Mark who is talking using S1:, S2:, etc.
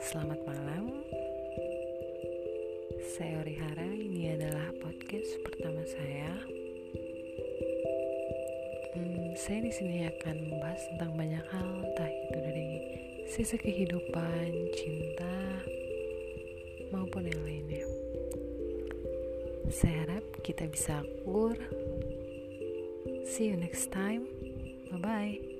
S1: Selamat malam. Saya Orihara. Ini adalah podcast pertama saya. Hmm, saya di sini akan membahas tentang banyak hal, entah itu dari sisi kehidupan, cinta, maupun yang lainnya. Saya harap kita bisa akur. See you next time. Bye bye.